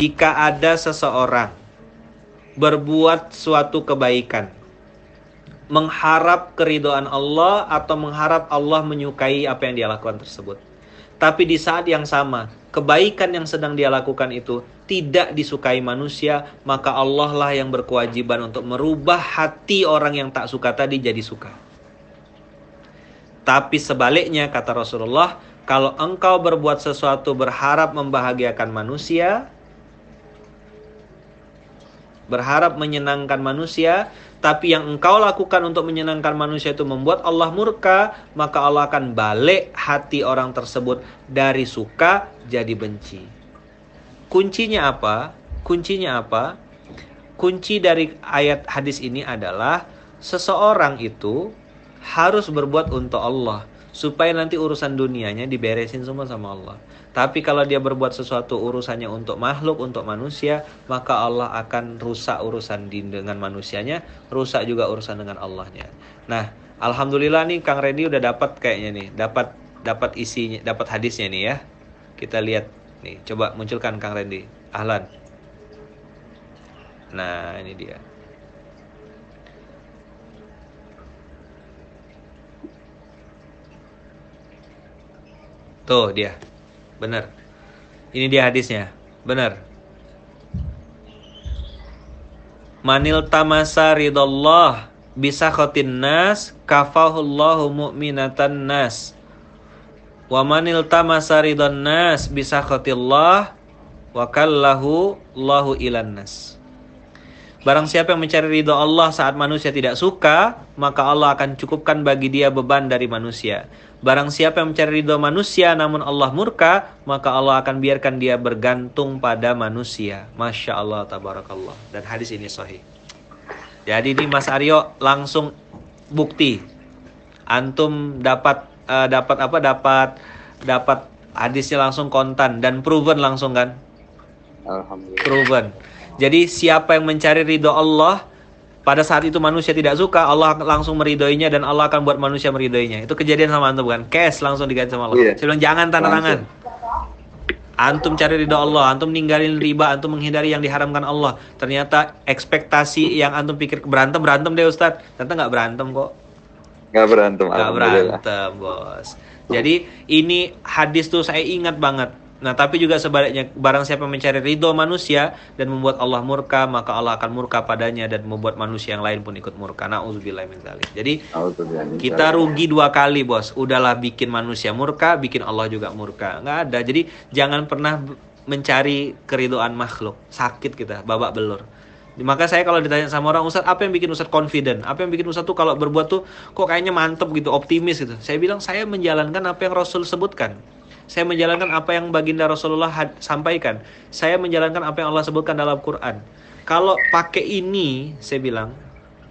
jika ada seseorang berbuat suatu kebaikan, mengharap keridoan Allah atau mengharap Allah menyukai apa yang dia lakukan tersebut. Tapi di saat yang sama, kebaikan yang sedang dia lakukan itu tidak disukai manusia, maka Allah lah yang berkewajiban untuk merubah hati orang yang tak suka tadi jadi suka. Tapi sebaliknya kata Rasulullah, kalau engkau berbuat sesuatu berharap membahagiakan manusia, berharap menyenangkan manusia, tapi yang engkau lakukan untuk menyenangkan manusia itu membuat Allah murka, maka Allah akan balik hati orang tersebut dari suka jadi benci. Kuncinya apa? Kuncinya apa? Kunci dari ayat hadis ini adalah seseorang itu harus berbuat untuk Allah supaya nanti urusan dunianya diberesin semua sama Allah. Tapi kalau dia berbuat sesuatu urusannya untuk makhluk, untuk manusia, maka Allah akan rusak urusan dengan manusianya, rusak juga urusan dengan Allahnya. Nah, alhamdulillah nih Kang Randy udah dapat kayaknya nih, dapat dapat isinya, dapat hadisnya nih ya. Kita lihat nih, coba munculkan Kang Randy. Ahlan. Nah, ini dia. Tuh dia. Benar. Ini dia hadisnya. Benar. Manil tamasa ridallah bisa khotin nas kafahullahu mu'minatan nas. Wa manil tamasa ridan nas bisa khotillah wa kallahu lahu ilan nas. Barang siapa yang mencari ridho Allah saat manusia tidak suka, maka Allah akan cukupkan bagi dia beban dari manusia. Barang siapa yang mencari ridho manusia namun Allah murka, maka Allah akan biarkan dia bergantung pada manusia. Masya Allah, tabarakallah. Dan hadis ini sahih. Jadi ini Mas Aryo langsung bukti. Antum dapat uh, dapat apa? Dapat dapat hadisnya langsung kontan dan proven langsung kan? Alhamdulillah. Proven. Jadi siapa yang mencari ridho Allah, pada saat itu manusia tidak suka, Allah langsung meridhoinya dan Allah akan buat manusia meridhoinya. Itu kejadian sama antum bukan? Cash langsung diganti sama Allah. Yeah. Saya bilang jangan tanda tangan. Antum cari ridho Allah, antum ninggalin riba, antum menghindari yang diharamkan Allah. Ternyata ekspektasi yang antum pikir berantem berantem deh Ustaz. Ternyata nggak berantem kok. Nggak berantem. Nggak berantem bos. Jadi ini hadis tuh saya ingat banget. Nah, tapi juga sebaliknya, barang siapa mencari ridho manusia dan membuat Allah murka, maka Allah akan murka padanya dan membuat manusia yang lain pun ikut murka. Nauzubillah min dzalik. Jadi kita rugi dua kali, Bos. Udahlah bikin manusia murka, bikin Allah juga murka. Nggak ada. Jadi jangan pernah mencari keridoan makhluk. Sakit kita, babak belur. Maka saya kalau ditanya sama orang Ustaz, apa yang bikin Ustaz confident? Apa yang bikin Ustaz tuh kalau berbuat tuh kok kayaknya mantep gitu, optimis gitu. Saya bilang saya menjalankan apa yang Rasul sebutkan. Saya menjalankan apa yang baginda Rasulullah sampaikan. Saya menjalankan apa yang Allah sebutkan dalam Quran. Kalau pakai ini, saya bilang,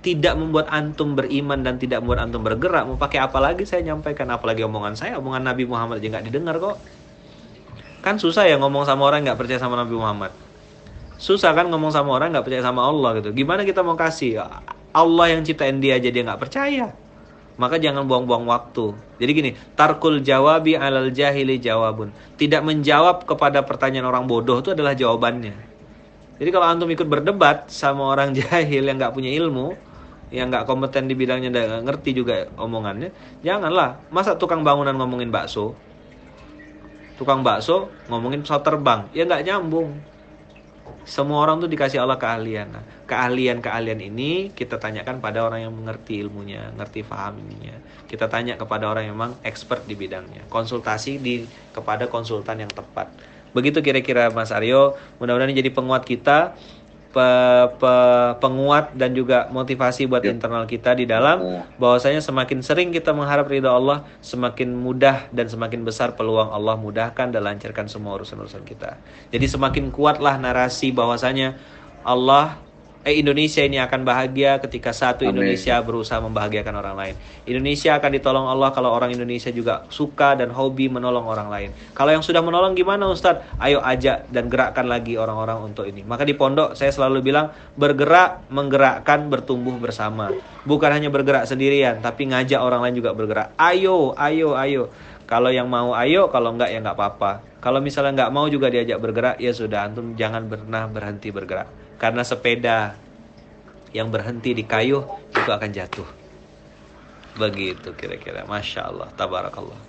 tidak membuat antum beriman dan tidak membuat antum bergerak, mau pakai apa lagi saya nyampaikan, apalagi omongan saya, omongan Nabi Muhammad aja didengar kok. Kan susah ya ngomong sama orang nggak percaya sama Nabi Muhammad. Susah kan ngomong sama orang nggak percaya sama Allah gitu. Gimana kita mau kasih? Allah yang ciptain dia aja dia nggak percaya maka jangan buang-buang waktu. Jadi gini, tarkul jawabi alal jahili jawabun. Tidak menjawab kepada pertanyaan orang bodoh itu adalah jawabannya. Jadi kalau antum ikut berdebat sama orang jahil yang nggak punya ilmu, yang nggak kompeten di bidangnya dan nggak ngerti juga omongannya, janganlah. Masa tukang bangunan ngomongin bakso, tukang bakso ngomongin pesawat terbang, ya nggak nyambung. Semua orang tuh dikasih Allah keahlian. Nah, keahlian-keahlian ini kita tanyakan pada orang yang mengerti ilmunya, ngerti fahaminya. Kita tanya kepada orang yang memang expert di bidangnya. Konsultasi di kepada konsultan yang tepat. Begitu kira-kira Mas Aryo. Mudah-mudahan jadi penguat kita pe, pe, penguat dan juga motivasi buat ya. internal kita di dalam ya. bahwasanya semakin sering kita mengharap ridha Allah, semakin mudah dan semakin besar peluang Allah mudahkan dan lancarkan semua urusan-urusan kita. Jadi semakin kuatlah narasi bahwasanya Allah eh Indonesia ini akan bahagia ketika satu Amin. Indonesia berusaha membahagiakan orang lain. Indonesia akan ditolong Allah kalau orang Indonesia juga suka dan hobi menolong orang lain. Kalau yang sudah menolong gimana Ustadz? Ayo ajak dan gerakkan lagi orang-orang untuk ini. Maka di pondok saya selalu bilang bergerak, menggerakkan, bertumbuh bersama. Bukan hanya bergerak sendirian, tapi ngajak orang lain juga bergerak. Ayo, ayo, ayo. Kalau yang mau ayo, kalau enggak ya enggak apa-apa. Kalau misalnya enggak mau juga diajak bergerak, ya sudah antum jangan pernah berhenti bergerak. Karena sepeda yang berhenti di kayu itu akan jatuh. Begitu kira-kira. Masya Allah. Tabarakallah.